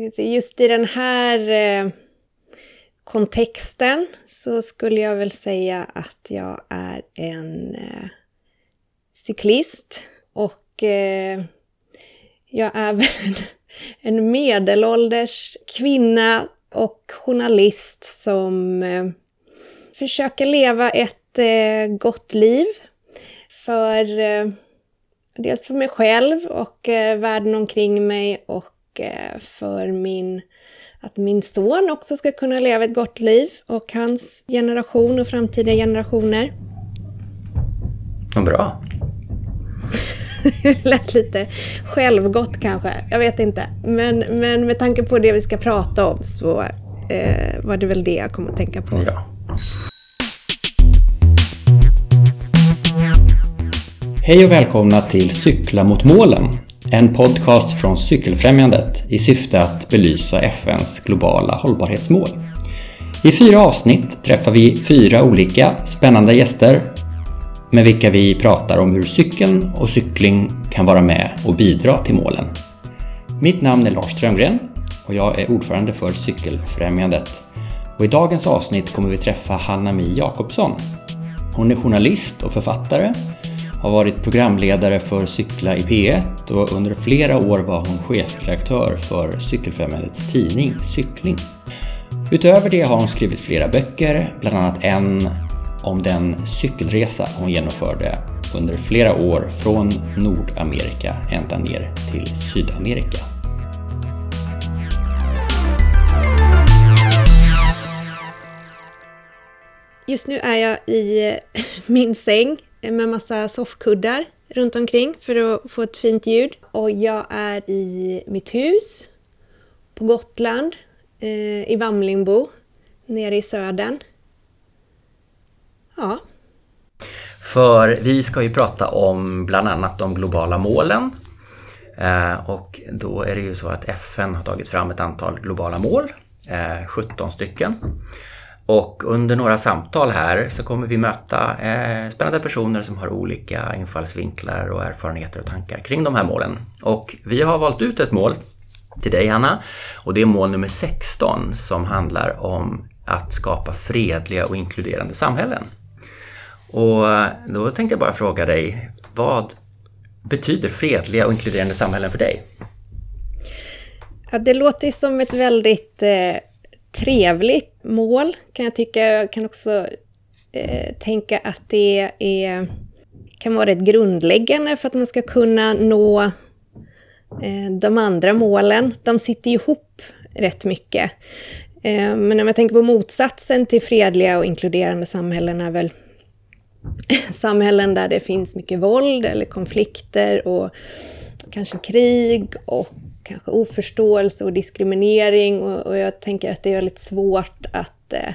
Just i den här eh, kontexten så skulle jag väl säga att jag är en eh, cyklist och eh, jag är väl en, medelålders kvinna och journalist som försöker leva ett gott liv för dels för mig själv och världen omkring mig och för min att min son också ska kunna leva ett gott liv och hans generation och framtida generationer. Vad bra. det lät lite självgott kanske, jag vet inte. Men, men med tanke på det vi ska prata om så eh, var det väl det jag kom att tänka på. Ja. Hej och välkomna till Cykla mot målen. En podcast från Cykelfrämjandet i syfte att belysa FNs globala hållbarhetsmål. I fyra avsnitt träffar vi fyra olika spännande gäster med vilka vi pratar om hur cykeln och cykling kan vara med och bidra till målen. Mitt namn är Lars Strömgren och jag är ordförande för Cykelfrämjandet. Och I dagens avsnitt kommer vi träffa Hanna-Mi Jakobsson. Hon är journalist och författare, har varit programledare för Cykla i P1 och under flera år var hon chefredaktör för Cykelfrämjandets tidning Cykling. Utöver det har hon skrivit flera böcker, bland annat en om den cykelresa hon genomförde under flera år från Nordamerika ända ner till Sydamerika. Just nu är jag i min säng med massa soffkuddar runt omkring för att få ett fint ljud. Och jag är i mitt hus på Gotland, eh, i Vamlingbo, nere i södern. Ja. För vi ska ju prata om bland annat de globala målen. Eh, och då är det ju så att FN har tagit fram ett antal globala mål, eh, 17 stycken. Och under några samtal här så kommer vi möta eh, spännande personer som har olika infallsvinklar och erfarenheter och tankar kring de här målen. Och vi har valt ut ett mål till dig Hanna och det är mål nummer 16 som handlar om att skapa fredliga och inkluderande samhällen. Och då tänkte jag bara fråga dig, vad betyder fredliga och inkluderande samhällen för dig? Ja, det låter som ett väldigt eh, trevligt mål, kan jag tycka. Jag kan också eh, tänka att det är, kan vara rätt grundläggande för att man ska kunna nå eh, de andra målen. De sitter ju ihop rätt mycket. Eh, men om jag tänker på motsatsen till fredliga och inkluderande samhällen är väl samhällen där det finns mycket våld eller konflikter och kanske krig och kanske oförståelse och diskriminering. Och, och jag tänker att det är väldigt svårt att eh,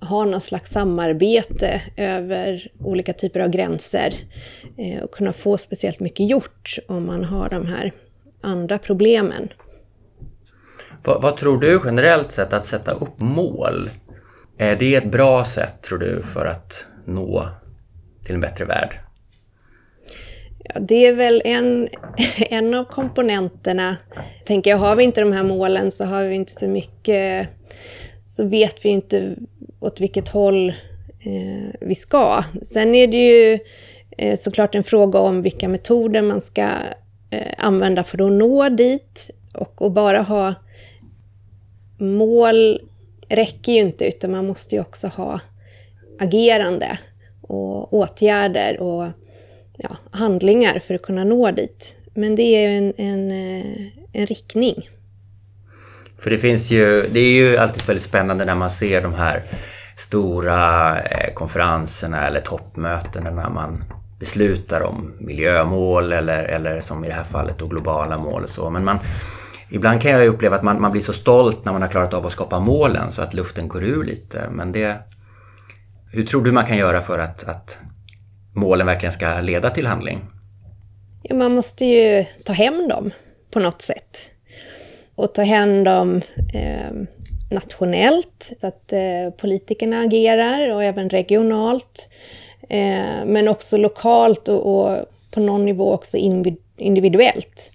ha någon slags samarbete över olika typer av gränser eh, och kunna få speciellt mycket gjort om man har de här andra problemen. Vad, vad, tror du generellt sett att sätta upp mål? Är det ett bra sätt tror du för att nå till en bättre värld? Ja, det är väl en, en av komponenterna. Tänker jag, har vi inte de här målen så har vi inte så mycket, så vet vi inte åt vilket håll eh, vi ska. Sen är det ju eh, såklart en fråga om vilka metoder man ska eh, använda för att nå dit. Och att bara ha mål räcker ju inte, utan man måste ju också ha agerande och åtgärder och ja, handlingar för att kunna nå dit. Men det är en, en, eh, en riktning. För det finns ju, det är ju alltid väldigt spännande när man ser de här stora eh, konferenserna eller toppmötena när man beslutar om miljömål eller, eller som i det här fallet då globala mål och så. Men man, ibland kan jag uppleva att man, man blir så stolt när man har klarat av att skapa målen så att luften går ur lite. Men det, hur tror du man kan göra för att, att målen verkligen ska leda till handling? Ja, man måste ju ta hem dem på något sätt. Och ta hem dem eh, nationellt, så att eh, politikerna agerar och även regionalt. Eh, men också lokalt och, och, på någon nivå också individuellt.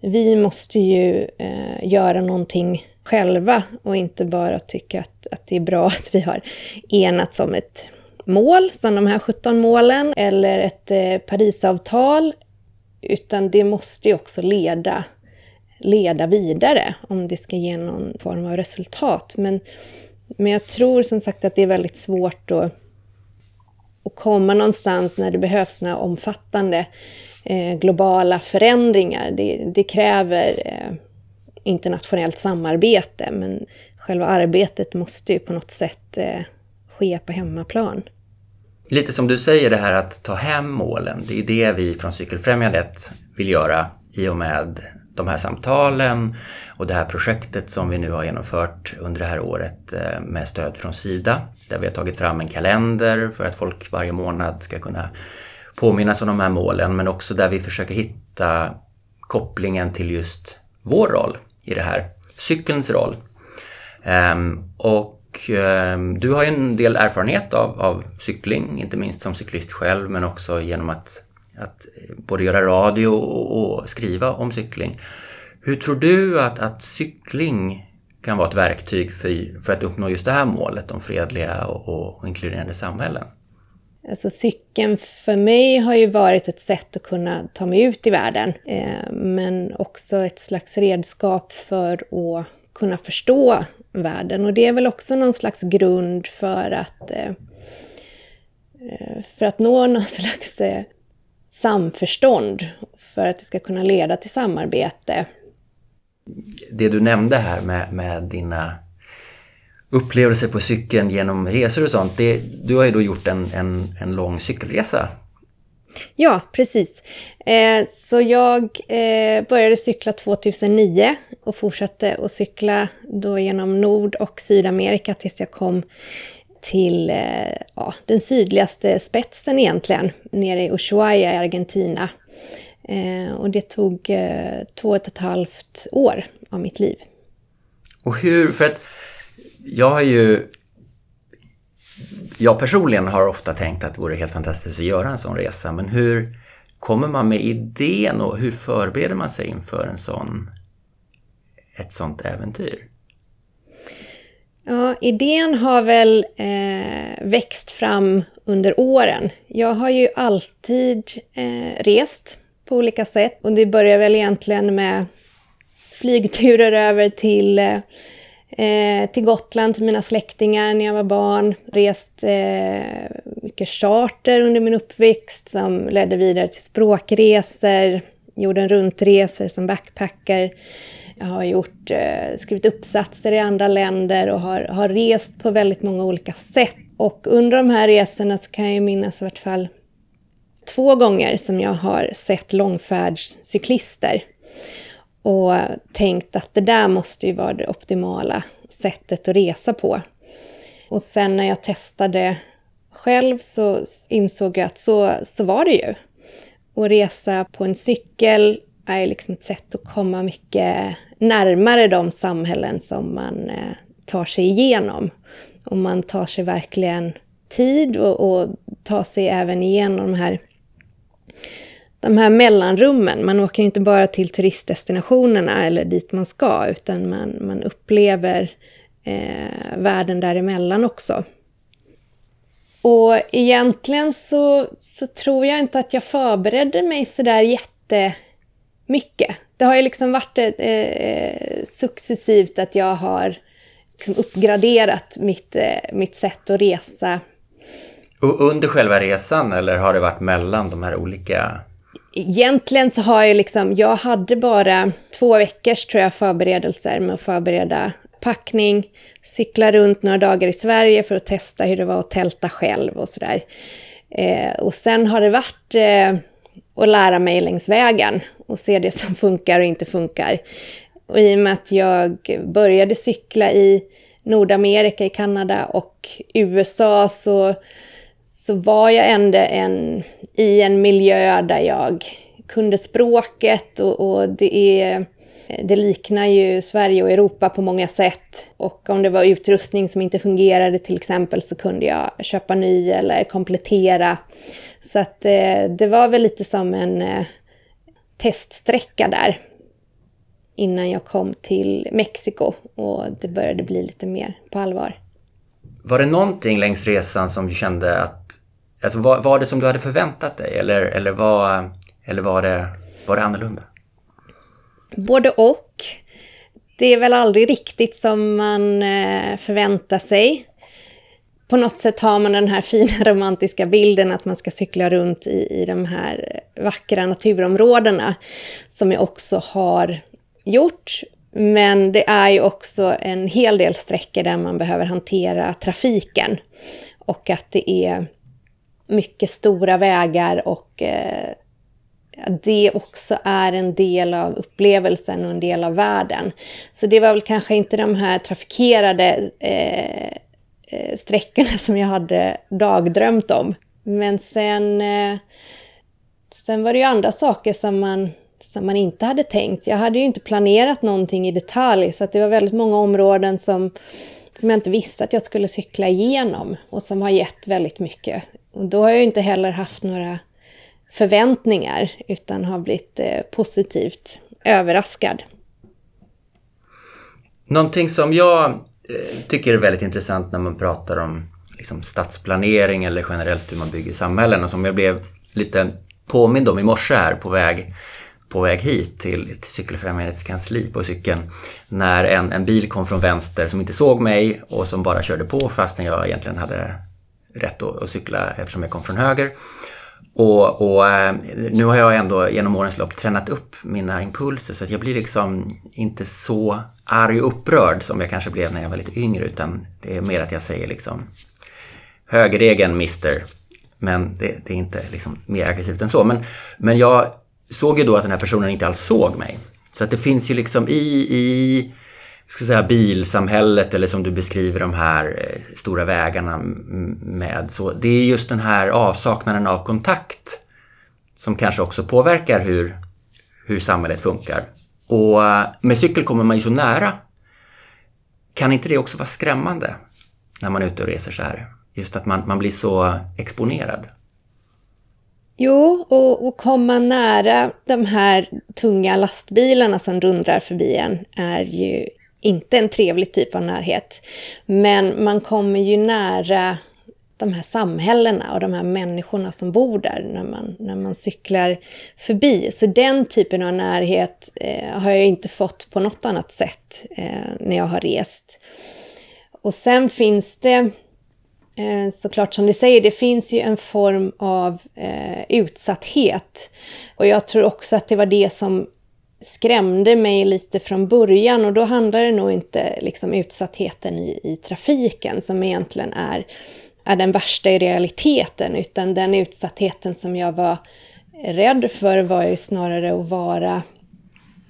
vi måste ju eh, göra någonting själva och inte bara tycka att, att det är bra att vi har enats om ett mål, som de här 17 målen, eller ett eh, Parisavtal, utan det måste ju också leda, leda vidare om det ska ge någon form av resultat. Men, men jag tror som sagt att det är väldigt svårt att, att komma någonstans när det behövs såna omfattande eh, globala förändringar. Det, det kräver eh, internationellt samarbete, men själva arbetet måste ju på något sätt eh, ske på hemmaplan. Lite som du säger det här att ta hem målen, det är det vi från Cykelfrämjandet vill göra i och med de här samtalen och det här projektet som vi nu har genomfört under det här året eh, med stöd från Sida. Där vi har tagit fram en kalender för att folk varje månad ska kunna påminnas om de här målen men också där vi försöker hitta kopplingen till just vår roll i det här, cykelns roll. Ehm, och Ehm, du har ju en del erfarenhet av, av, cykling, inte minst som cyklist själv men också genom att, att eh, både göra radio och, och skriva om cykling. Hur tror du att, att cykling kan vara ett verktyg för, för att uppnå just det här målet om fredliga och, och inkluderande samhällen? Alltså cykeln för mig har ju varit ett sätt att kunna ta mig ut i världen, eh, men också ett slags redskap för att kunna förstå världen. Och det är väl också någon slags grund för att, eh, eh, för att nå någon slags eh, samförstånd, för att det ska kunna leda till samarbete. Det du nämnde här med, med dina upplevelser på cykeln genom resor och sånt. Det, du har ju då gjort en, en, en lång cykelresa. Ja, precis. Eh, så jag eh, började cykla 2009 och fortsatte att cykla då genom Nord och Sydamerika tills jag kom till eh, ja, den sydligaste spetsen egentligen, nere i Ushuaia i Argentina. Eh, och det tog eh, två och ett halvt år av mitt liv. Och hur, för att jag har ju... Jag personligen har ofta tänkt att det vore helt fantastiskt att göra en sån resa, men hur kommer man med idén och hur förbereder man sig inför en sån, ett sånt äventyr? Ja, idén har väl eh, växt fram under åren. Jag har ju alltid eh, rest på olika sätt och det börjar väl egentligen med flygturer över till eh, eh, till Gotland till mina släktingar när jag var barn. Rest eh, mycket charter under min uppväxt som ledde vidare till språkresor. Gjorde en runtresor som backpacker. Jag har gjort, eh, skrivit uppsatser i andra länder och har, har rest på väldigt många olika sätt. Och under de här resorna så kan jag minnas i vart fall två gånger som jag har sett långfärdscyklister och tänkt att det där måste ju vara det optimala sättet att resa på. Och sen när jag testade själv så insåg jag att så, så var det ju. Att resa på en cykel är liksom ett sätt att komma mycket närmare de samhällen som man eh, tar sig igenom. Och man tar sig verkligen tid och, och tar sig även igenom de här de här mellanrummen. Man åker inte bara till turistdestinationerna eller dit man ska, utan man, man upplever eh, världen däremellan också. Och egentligen så, så tror jag inte att jag förberedde mig sådär jättemycket. Det har ju liksom varit eh, eh, successivt att jag har liksom uppgraderat mitt, eh, mitt sätt att resa. Och under själva resan eller har det varit mellan de här olika Egentligen så har jag liksom, jag hade bara två veckors tror jag förberedelser med att förbereda packning, cykla runt några dagar i Sverige för att testa hur det var att tälta själv och sådär. Eh, och sen har det varit eh, att lära mig längs vägen och se det som funkar och inte funkar. Och i och med att jag började cykla i Nordamerika, i Kanada och USA så så var jag ändå en, i en miljö där jag kunde språket och, och det, är, det liknar ju Sverige och Europa på många sätt. Och om det var utrustning som inte fungerade till exempel så kunde jag köpa ny eller komplettera. Så att eh, det var väl lite som en eh, teststräcka där. innan jag kom till Mexiko och det började bli lite mer på allvar. Var det någonting längs resan som du kände att... Alltså var, var det som du hade förväntat dig eller, eller, var, eller var, det, var det annorlunda? Både och. Det är väl aldrig riktigt som man eh, förväntar sig. På något sätt har man den här fina romantiska bilden att man ska cykla runt i, i de här vackra naturområdena som jag också har gjort. Men det är ju också en hel del sträckor där man behöver hantera trafiken. Och att det är mycket stora vägar och eh, det också är en del av upplevelsen och en del av världen. Så det var väl kanske inte de här trafikerade eh, eh sträckorna som jag hade dagdrömt om. Men sen, eh, sen var det ju andra saker som man som man inte hade tänkt. Jag hade ju inte planerat någonting i detalj så att det var väldigt många områden som, som jag inte visste att jag skulle cykla igenom och som har gett väldigt mycket. Och då har jag inte heller haft några förväntningar utan har blivit eh, positivt överraskad. Någonting som jag eh, tycker är väldigt intressant när man pratar om liksom, stadsplanering eller generellt hur man bygger samhällen och som jag blev lite påmind om i morse här på väg på väg hit till, till Cykelfrämjandets kansli på cykeln när en, en bil kom från vänster som inte såg mig och som bara körde på fastän jag egentligen hade rätt att, att cykla eftersom jag kom från höger. Och, och, eh, nu har jag ändå genom årens lopp tränat upp mina impulser så att jag blir liksom inte så arg och upprörd som jag kanske blev när jag var lite yngre utan det är mer att jag säger liksom högerregeln mister. Men det, det är inte liksom mer aggressivt än så. Men, men jag såg ju då att den här personen inte alls såg mig. Så att det finns ju liksom i, i ska säga, bilsamhället eller som du beskriver de här eh, stora vägarna med. Så det är just den här avsaknaden av kontakt som kanske också påverkar hur, hur samhället funkar. Och eh, med cykel kommer man ju så nära. Kan inte det också vara skrämmande när man är ute och reser så här? Just att man, man blir så exponerad. Jo, och, och komma nära de här tunga lastbilarna som dundrar förbi en är ju inte en trevlig typ av närhet. Men man kommer ju nära de här samhällena och de här människorna som bor där när man, när man cyklar förbi. Så den typen av närhet eh, har jag inte fått på något annat sätt eh, när jag har rest. Och sen finns det Eh, såklart som du säger, det finns ju en form av eh, utsatthet. Och jag tror också att det var det som skrämde mig lite från början och då handlar det nog inte liksom utsattheten i, i trafiken som egentligen är, är den värsta i realiteten utan den utsattheten som jag var rädd för var ju snarare att vara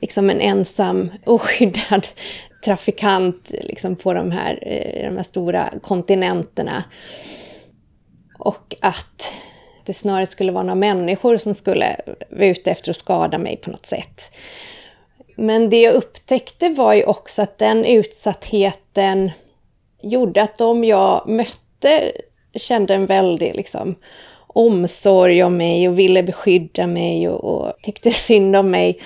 liksom en ensam oskyddad trafikant liksom på de här, eh, de här stora kontinenterna. Och att det snarare skulle vara några människor som skulle vara ute efter att skada mig på något sätt. Men det jag upptäckte var ju också att den utsattheten gjorde att de jag mötte kände en väldig liksom, omsorg om mig och ville beskydda mig och, och tyckte synd om mig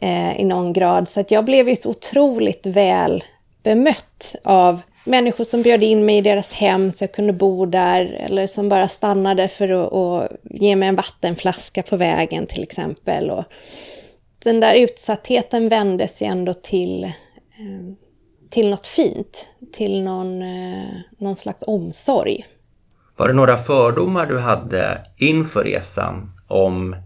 eh, i någon grad. Så att jag blev ju så otroligt väl bemött av människor som bjöd in mig i deras hem så jag kunde bo där eller som bara stannade för att, och ge mig en vattenflaska på vägen till exempel. Och den där utsattheten vändes ju ändå till, eh, till något fint, till någon, eh, någon slags omsorg. Var det några fördomar du hade inför resan om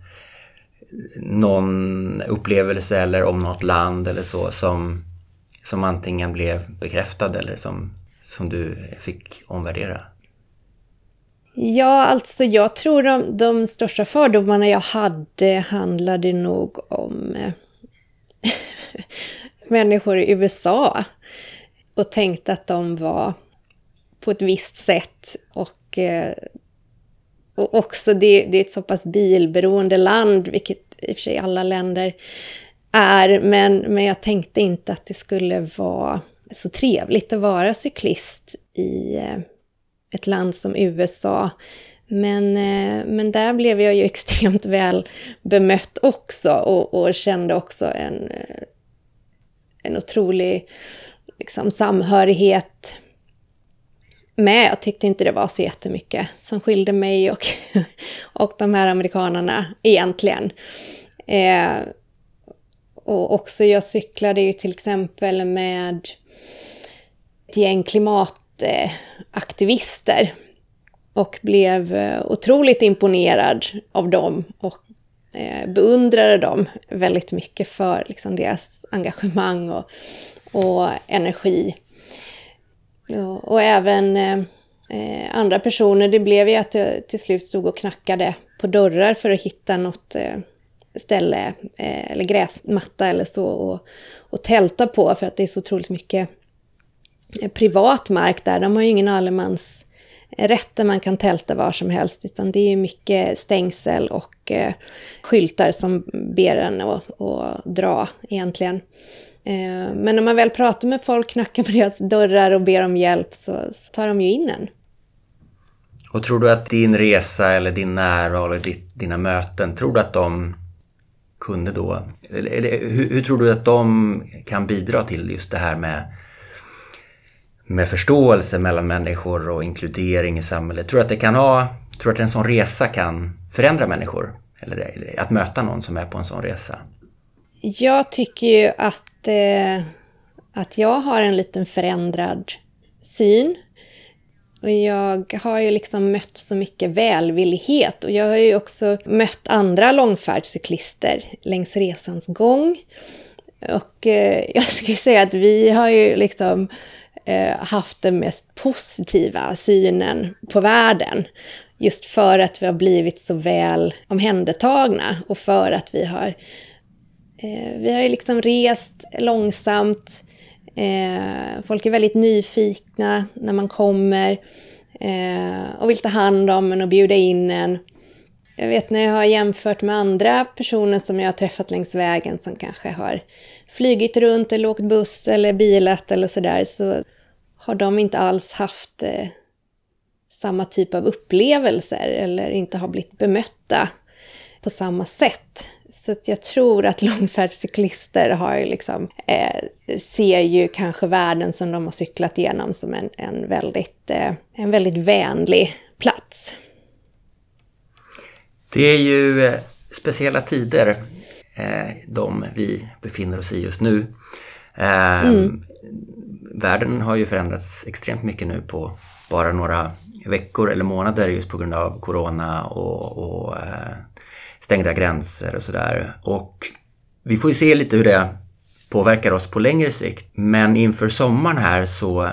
någon upplevelse eller om något land eller så som, som antingen blev bekräftad eller som, som du fick omvärdera? Ja, alltså jag tror de, de största fördomarna jag hade handlade nog om eh, människor i USA och tänkte att de var på ett visst sätt och eh, och också det, det är ett så pass bilberoende land, vilket i och för sig alla länder är. Men, men jag tänkte inte att det skulle vara så trevligt att vara cyklist i eh, ett land som USA. Men, eh, men där blev jag ju extremt väl bemött också och, och kände också en, eh, en otrolig liksom, samhörighet med. Jag tyckte inte det var så jättemycket som skilde mig och, och de här amerikanerna egentligen. Eh, och också jag cyklade ju till exempel med ett gäng klimataktivister och blev eh, otroligt imponerad av dem och eh, beundrade dem väldigt mycket för liksom, deras engagemang och, och energi. Och, och även eh, eh, andra personer, det blev ju att jag till slut stod och knackade på dörrar för att hitta något eh, ställe, eh, eller gräsmatta eller så, och, och tälta på för att det är så otroligt mycket eh, privat mark där. De har ju ingen allemans rätt där man kan tälta var som helst, utan det är ju mycket stängsel och eh, skyltar som ber en att dra egentligen. Eh, men när man väl pratar med folk, knackar på deras dörrar och ber om hjälp så, så tar de ju in en. Och tror du att din resa eller din närvaro eller dina möten, tror du att de kunde då, eller, eller hur, hur, tror du att de kan bidra till just det här med, med förståelse mellan människor och inkludering i samhället? Tror du att det kan ha, tror att en sån resa kan förändra människor? Eller att möta någon som är på en sån resa? Jag tycker ju att, eh, att jag har en liten förändrad syn och jag har ju liksom mött så mycket välvillighet och jag har ju också mött andra långfärdscyklister längs resans gång. Och eh, jag skulle säga att vi har ju liksom eh, haft den mest positiva synen på världen. Just för att vi har blivit så väl omhändertagna och för att vi har, Eh, vi har ju liksom rest långsamt, Eh, folk är väldigt nyfikna när man kommer eh, och vill ta hand om en och bjuda in en. Jag vet när jag har jämfört med andra personer som jag har träffat längs vägen som kanske har flygit runt eller åkt buss eller bilat eller sådär så har de inte alls haft eh, samma typ av upplevelser eller inte har blivit bemötta på samma sätt. Så jag tror att långfärdscyklister har liksom, eh, ser ju kanske världen som de har cyklat igenom som en, en, väldigt, eh, en väldigt vänlig plats. Det är ju eh, speciella tider eh, de vi befinner oss i just nu. Eh, mm. Världen har ju förändrats extremt mycket nu på bara några veckor eller månader just på grund av corona och, och eh, stängda gränser och sådär. Och vi får ju se lite hur det påverkar oss på längre sikt. Men inför sommaren här så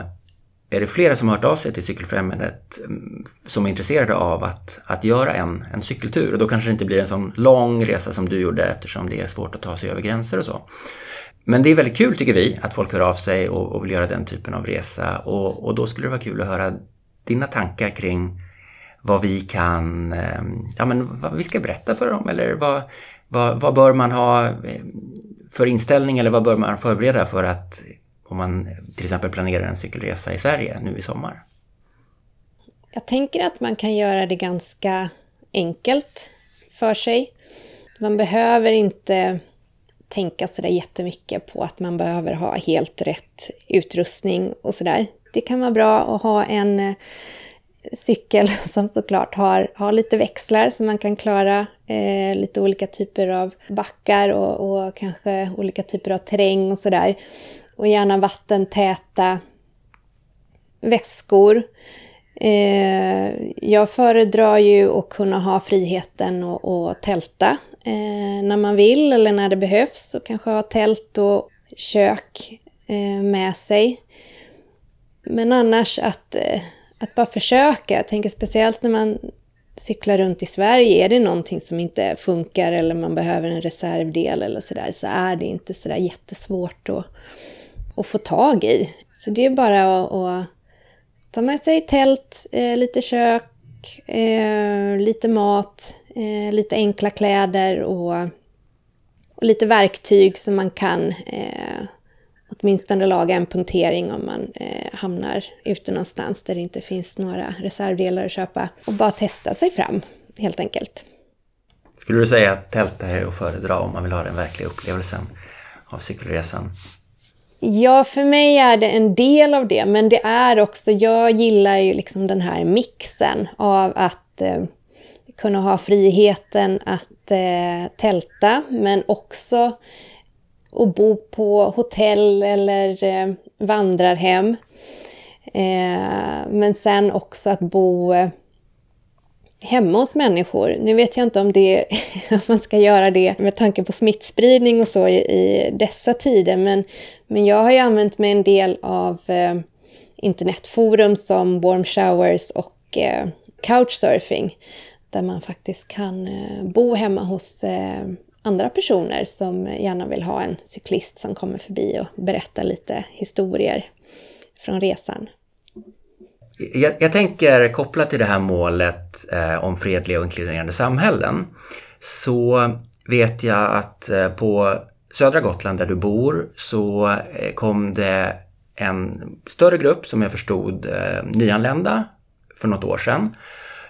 är det flera som har hört av sig till Cykelfrämjandet mm, som är intresserade av att, att göra en, en cykeltur. Och då kanske det inte blir en sån lång resa som du gjorde eftersom det är svårt att ta sig över gränser och så. Men det är väldigt kul tycker vi att folk hör av sig och, och vill göra den typen av resa. Och, och då skulle det vara kul att höra dina tankar kring vad vi kan, ehm, ja men vad vi ska berätta för dem eller vad, vad, vad bör man ha ehm, för inställning eller vad bör man förbereda för att om man till exempel planerar en cykelresa i Sverige nu i sommar? Jag tänker att man kan göra det ganska enkelt för sig. Man behöver inte tänka sådär jättemycket på att man behöver ha helt rätt utrustning och sådär. Det kan vara bra att ha en cykel som såklart har, har lite växlar så man kan klara eh, lite olika typer av backar och, och kanske olika typer av terräng och sådär. Och gärna vattentäta väskor. Eh, jag föredrar ju att kunna ha friheten att tälta eh, när man vill eller när det behövs och kanske ha tält och kök eh, med sig. Men annars att eh, att bara försöka. Jag tänker speciellt när man cyklar runt i Sverige, är det någonting som inte funkar eller man behöver en reservdel eller sådär, så är det inte sådär jättesvårt att, att få tag i. Så det är bara att, att ta med sig tält, eh, lite kök, eh, lite mat, eh, lite enkla kläder och, och, lite verktyg som man kan eh, åtminstone laga en punktering om man eh, hamnar ute någonstans där det inte finns några reservdelar att köpa. Och bara testa sig fram, helt enkelt. Skulle du säga att tälta är att föredra om man vill ha den verkliga upplevelsen av cykelresan? Ja, för mig är det en del av det, men det är också, jag gillar ju liksom den här mixen av att eh, kunna ha friheten att eh, tälta, men också och bo på hotell eller eh, vandrarhem. Eh, men sen också att bo eh, hemma hos människor. Nu vet jag inte om, det, om man ska göra det med tanke på smittspridning och så i, i dessa tider, men, men jag har ju använt mig en del av eh, internetforum som Warm Showers och eh, Couchsurfing, där man faktiskt kan eh, bo hemma hos eh, andra personer som gärna vill ha en cyklist som kommer förbi och berättar lite historier från resan. Jag, jag, tänker kopplat till det här målet eh, om fredliga och inkluderande samhällen så vet jag att eh, på södra Gotland där du bor så eh, kom det en större grupp som jag förstod eh, nyanlända för något år sedan.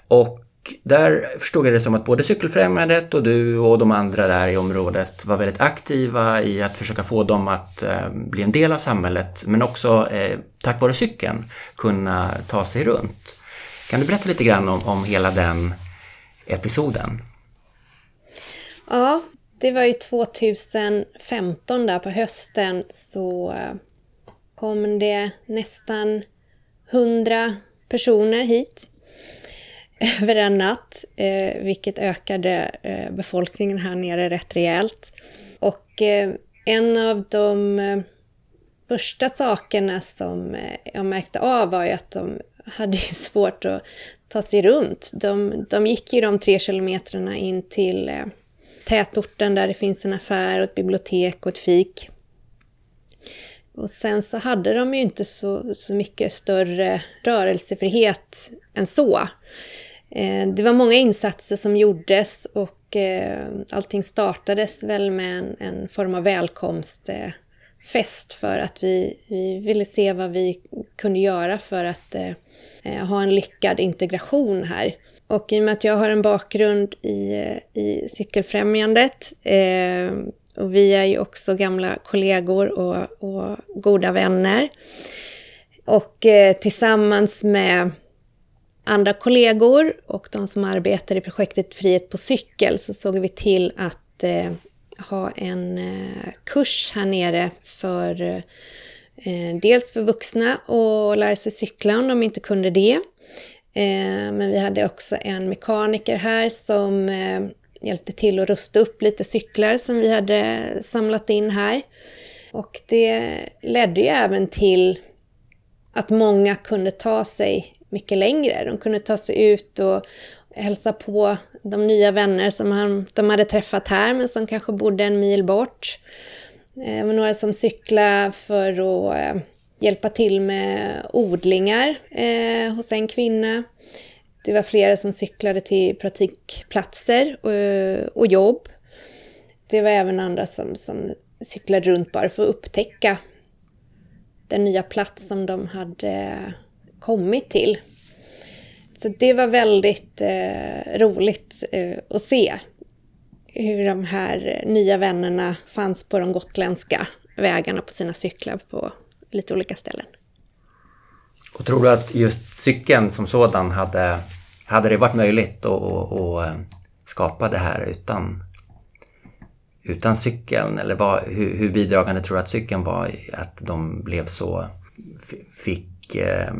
Och där förstod jag det som att både Cykelfrämjandet och du och de andra där i området var väldigt aktiva i att försöka få dem att eh, bli en del av samhället men också eh, tack vare cykeln kunna ta sig runt. Kan du berätta lite grann om, om hela den episoden? Ja, det var ju 2015 där på hösten så eh, kom det nästan 100 personer hit över en natt, eh, vilket ökade eh, befolkningen här nere rätt rejält. Och eh, en av de eh, första sakerna som eh, jag märkte av var ju att de hade svårt att ta sig runt. De, de gick ju de tre kilometrarna in till eh, tätorten där det finns en affär och ett bibliotek och ett fik. Och sen så hade de ju inte så, så mycket större rörelsefrihet än så. Eh, det var många insatser som gjordes och eh, allting startades väl med en, en form av välkomstfest för att vi, vi ville se vad vi kunde göra för att eh, eh, ha en lyckad integration här. Och i och med att jag har en bakgrund i, i Cykelfrämjandet och vi är ju också gamla kollegor och, och goda vänner. Och tillsammans med andra kollegor och de som arbetar i projektet Frihet på cykel så såg vi till att eh, ha en eh, kurs här nere för eh, dels för vuxna att lära sig cykla om de inte kunde det. Eh, men vi hade också en mekaniker här som eh, hjälpte till att rusta upp lite cyklar som vi hade samlat in här. Och det ledde ju även till att många kunde ta sig mycket längre. De kunde ta sig ut och hälsa på de nya vänner som de hade träffat här men som kanske bodde en mil bort. Eh, det var några som cyklade för att eh, hjälpa till med odlingar eh, hos en kvinna. Det var flera som cyklade till praktikplatser eh, och, jobb. Det var även andra som, som cyklade runt bara för att upptäcka den nya plats som de hade kommit till. Så det var väldigt eh, roligt eh, att se hur de här eh, nya vännerna fanns på de gotländska vägarna på sina cyklar på lite olika ställen. Och tror du att just cykeln som sådan hade, hade det varit möjligt att, att, att eh, skapa det här utan, utan cykeln? Eller vad, hur, hur bidragande tror du att cykeln var att de blev så, fick eh,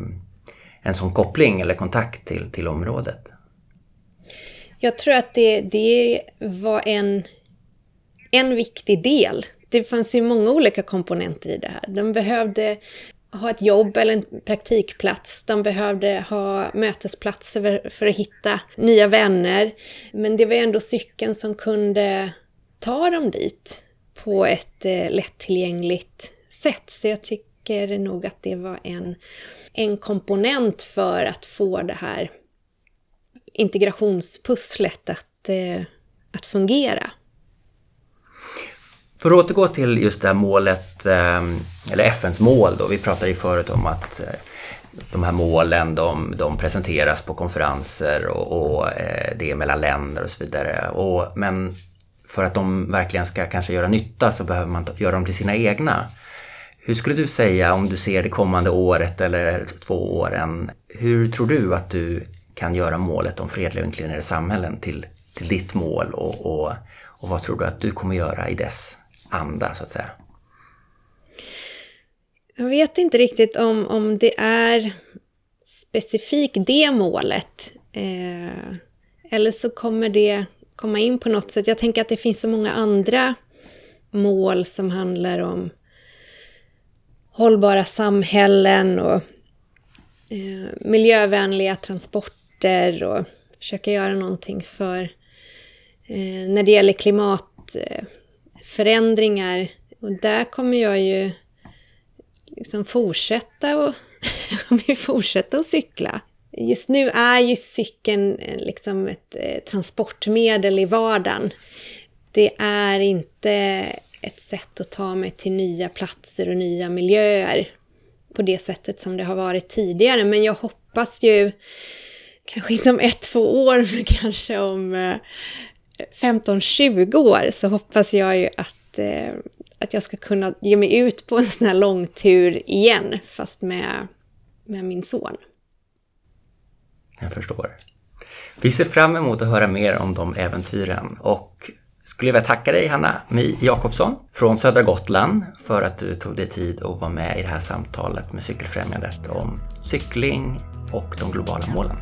en sån koppling eller kontakt till, till området? Jag tror att det, det var en, en viktig del. Det fanns ju många olika komponenter i det här. De behövde ha ett jobb eller en praktikplats. De behövde ha mötesplatser för att hitta nya vänner. Men det var ändå cykeln som kunde ta dem dit på ett eh, lättillgängligt sätt. Så jag tycker tycker nog att det var en en komponent för att få det här integrationspusslet att, eh, att fungera. För att återgå till just det här målet, eh, eller FNs mål då. Vi pratade ju förut om att eh, de här målen de, de presenteras på konferenser och, och eh, det är mellan länder och så vidare. Och, men för att de verkligen ska kanske göra nytta så behöver man göra dem till sina egna. Hur skulle du säga om du ser det kommande året eller två åren? Hur tror du att du kan göra målet om fredliga och inkluderande samhällen till, till ditt mål och, och, och vad tror du att du kommer göra i dess anda så att säga? Jag vet inte riktigt om, om det är specifikt det målet. Eh, eller så kommer det komma in på något sätt. Jag tänker att det finns så många andra mål som handlar om hållbara samhällen och eh, miljövänliga transporter och försöka göra någonting för eh, när det gäller klimatförändringar. och där kommer jag ju liksom fortsätta och fortsätta att cykla. Just nu är ju cykeln eh, liksom ett eh, transportmedel i vardagen. Det är inte ett sätt att ta mig till nya platser och nya miljöer på det sättet som det har varit tidigare. Men jag hoppas ju, kanske inte om ett, två år, men kanske om eh, 15-20 år, så hoppas jag ju att, eh, att jag ska kunna ge mig ut på en sån här långtur igen, fast med, med min son. Jag förstår. Vi ser fram emot att höra mer om de äventyren och skulle jag vilja tacka dig Hanna Mi Jakobsson från södra Gotland för att du tog dig tid att vara med i det här samtalet med Cykelfrämjandet om cykling och de globala målen.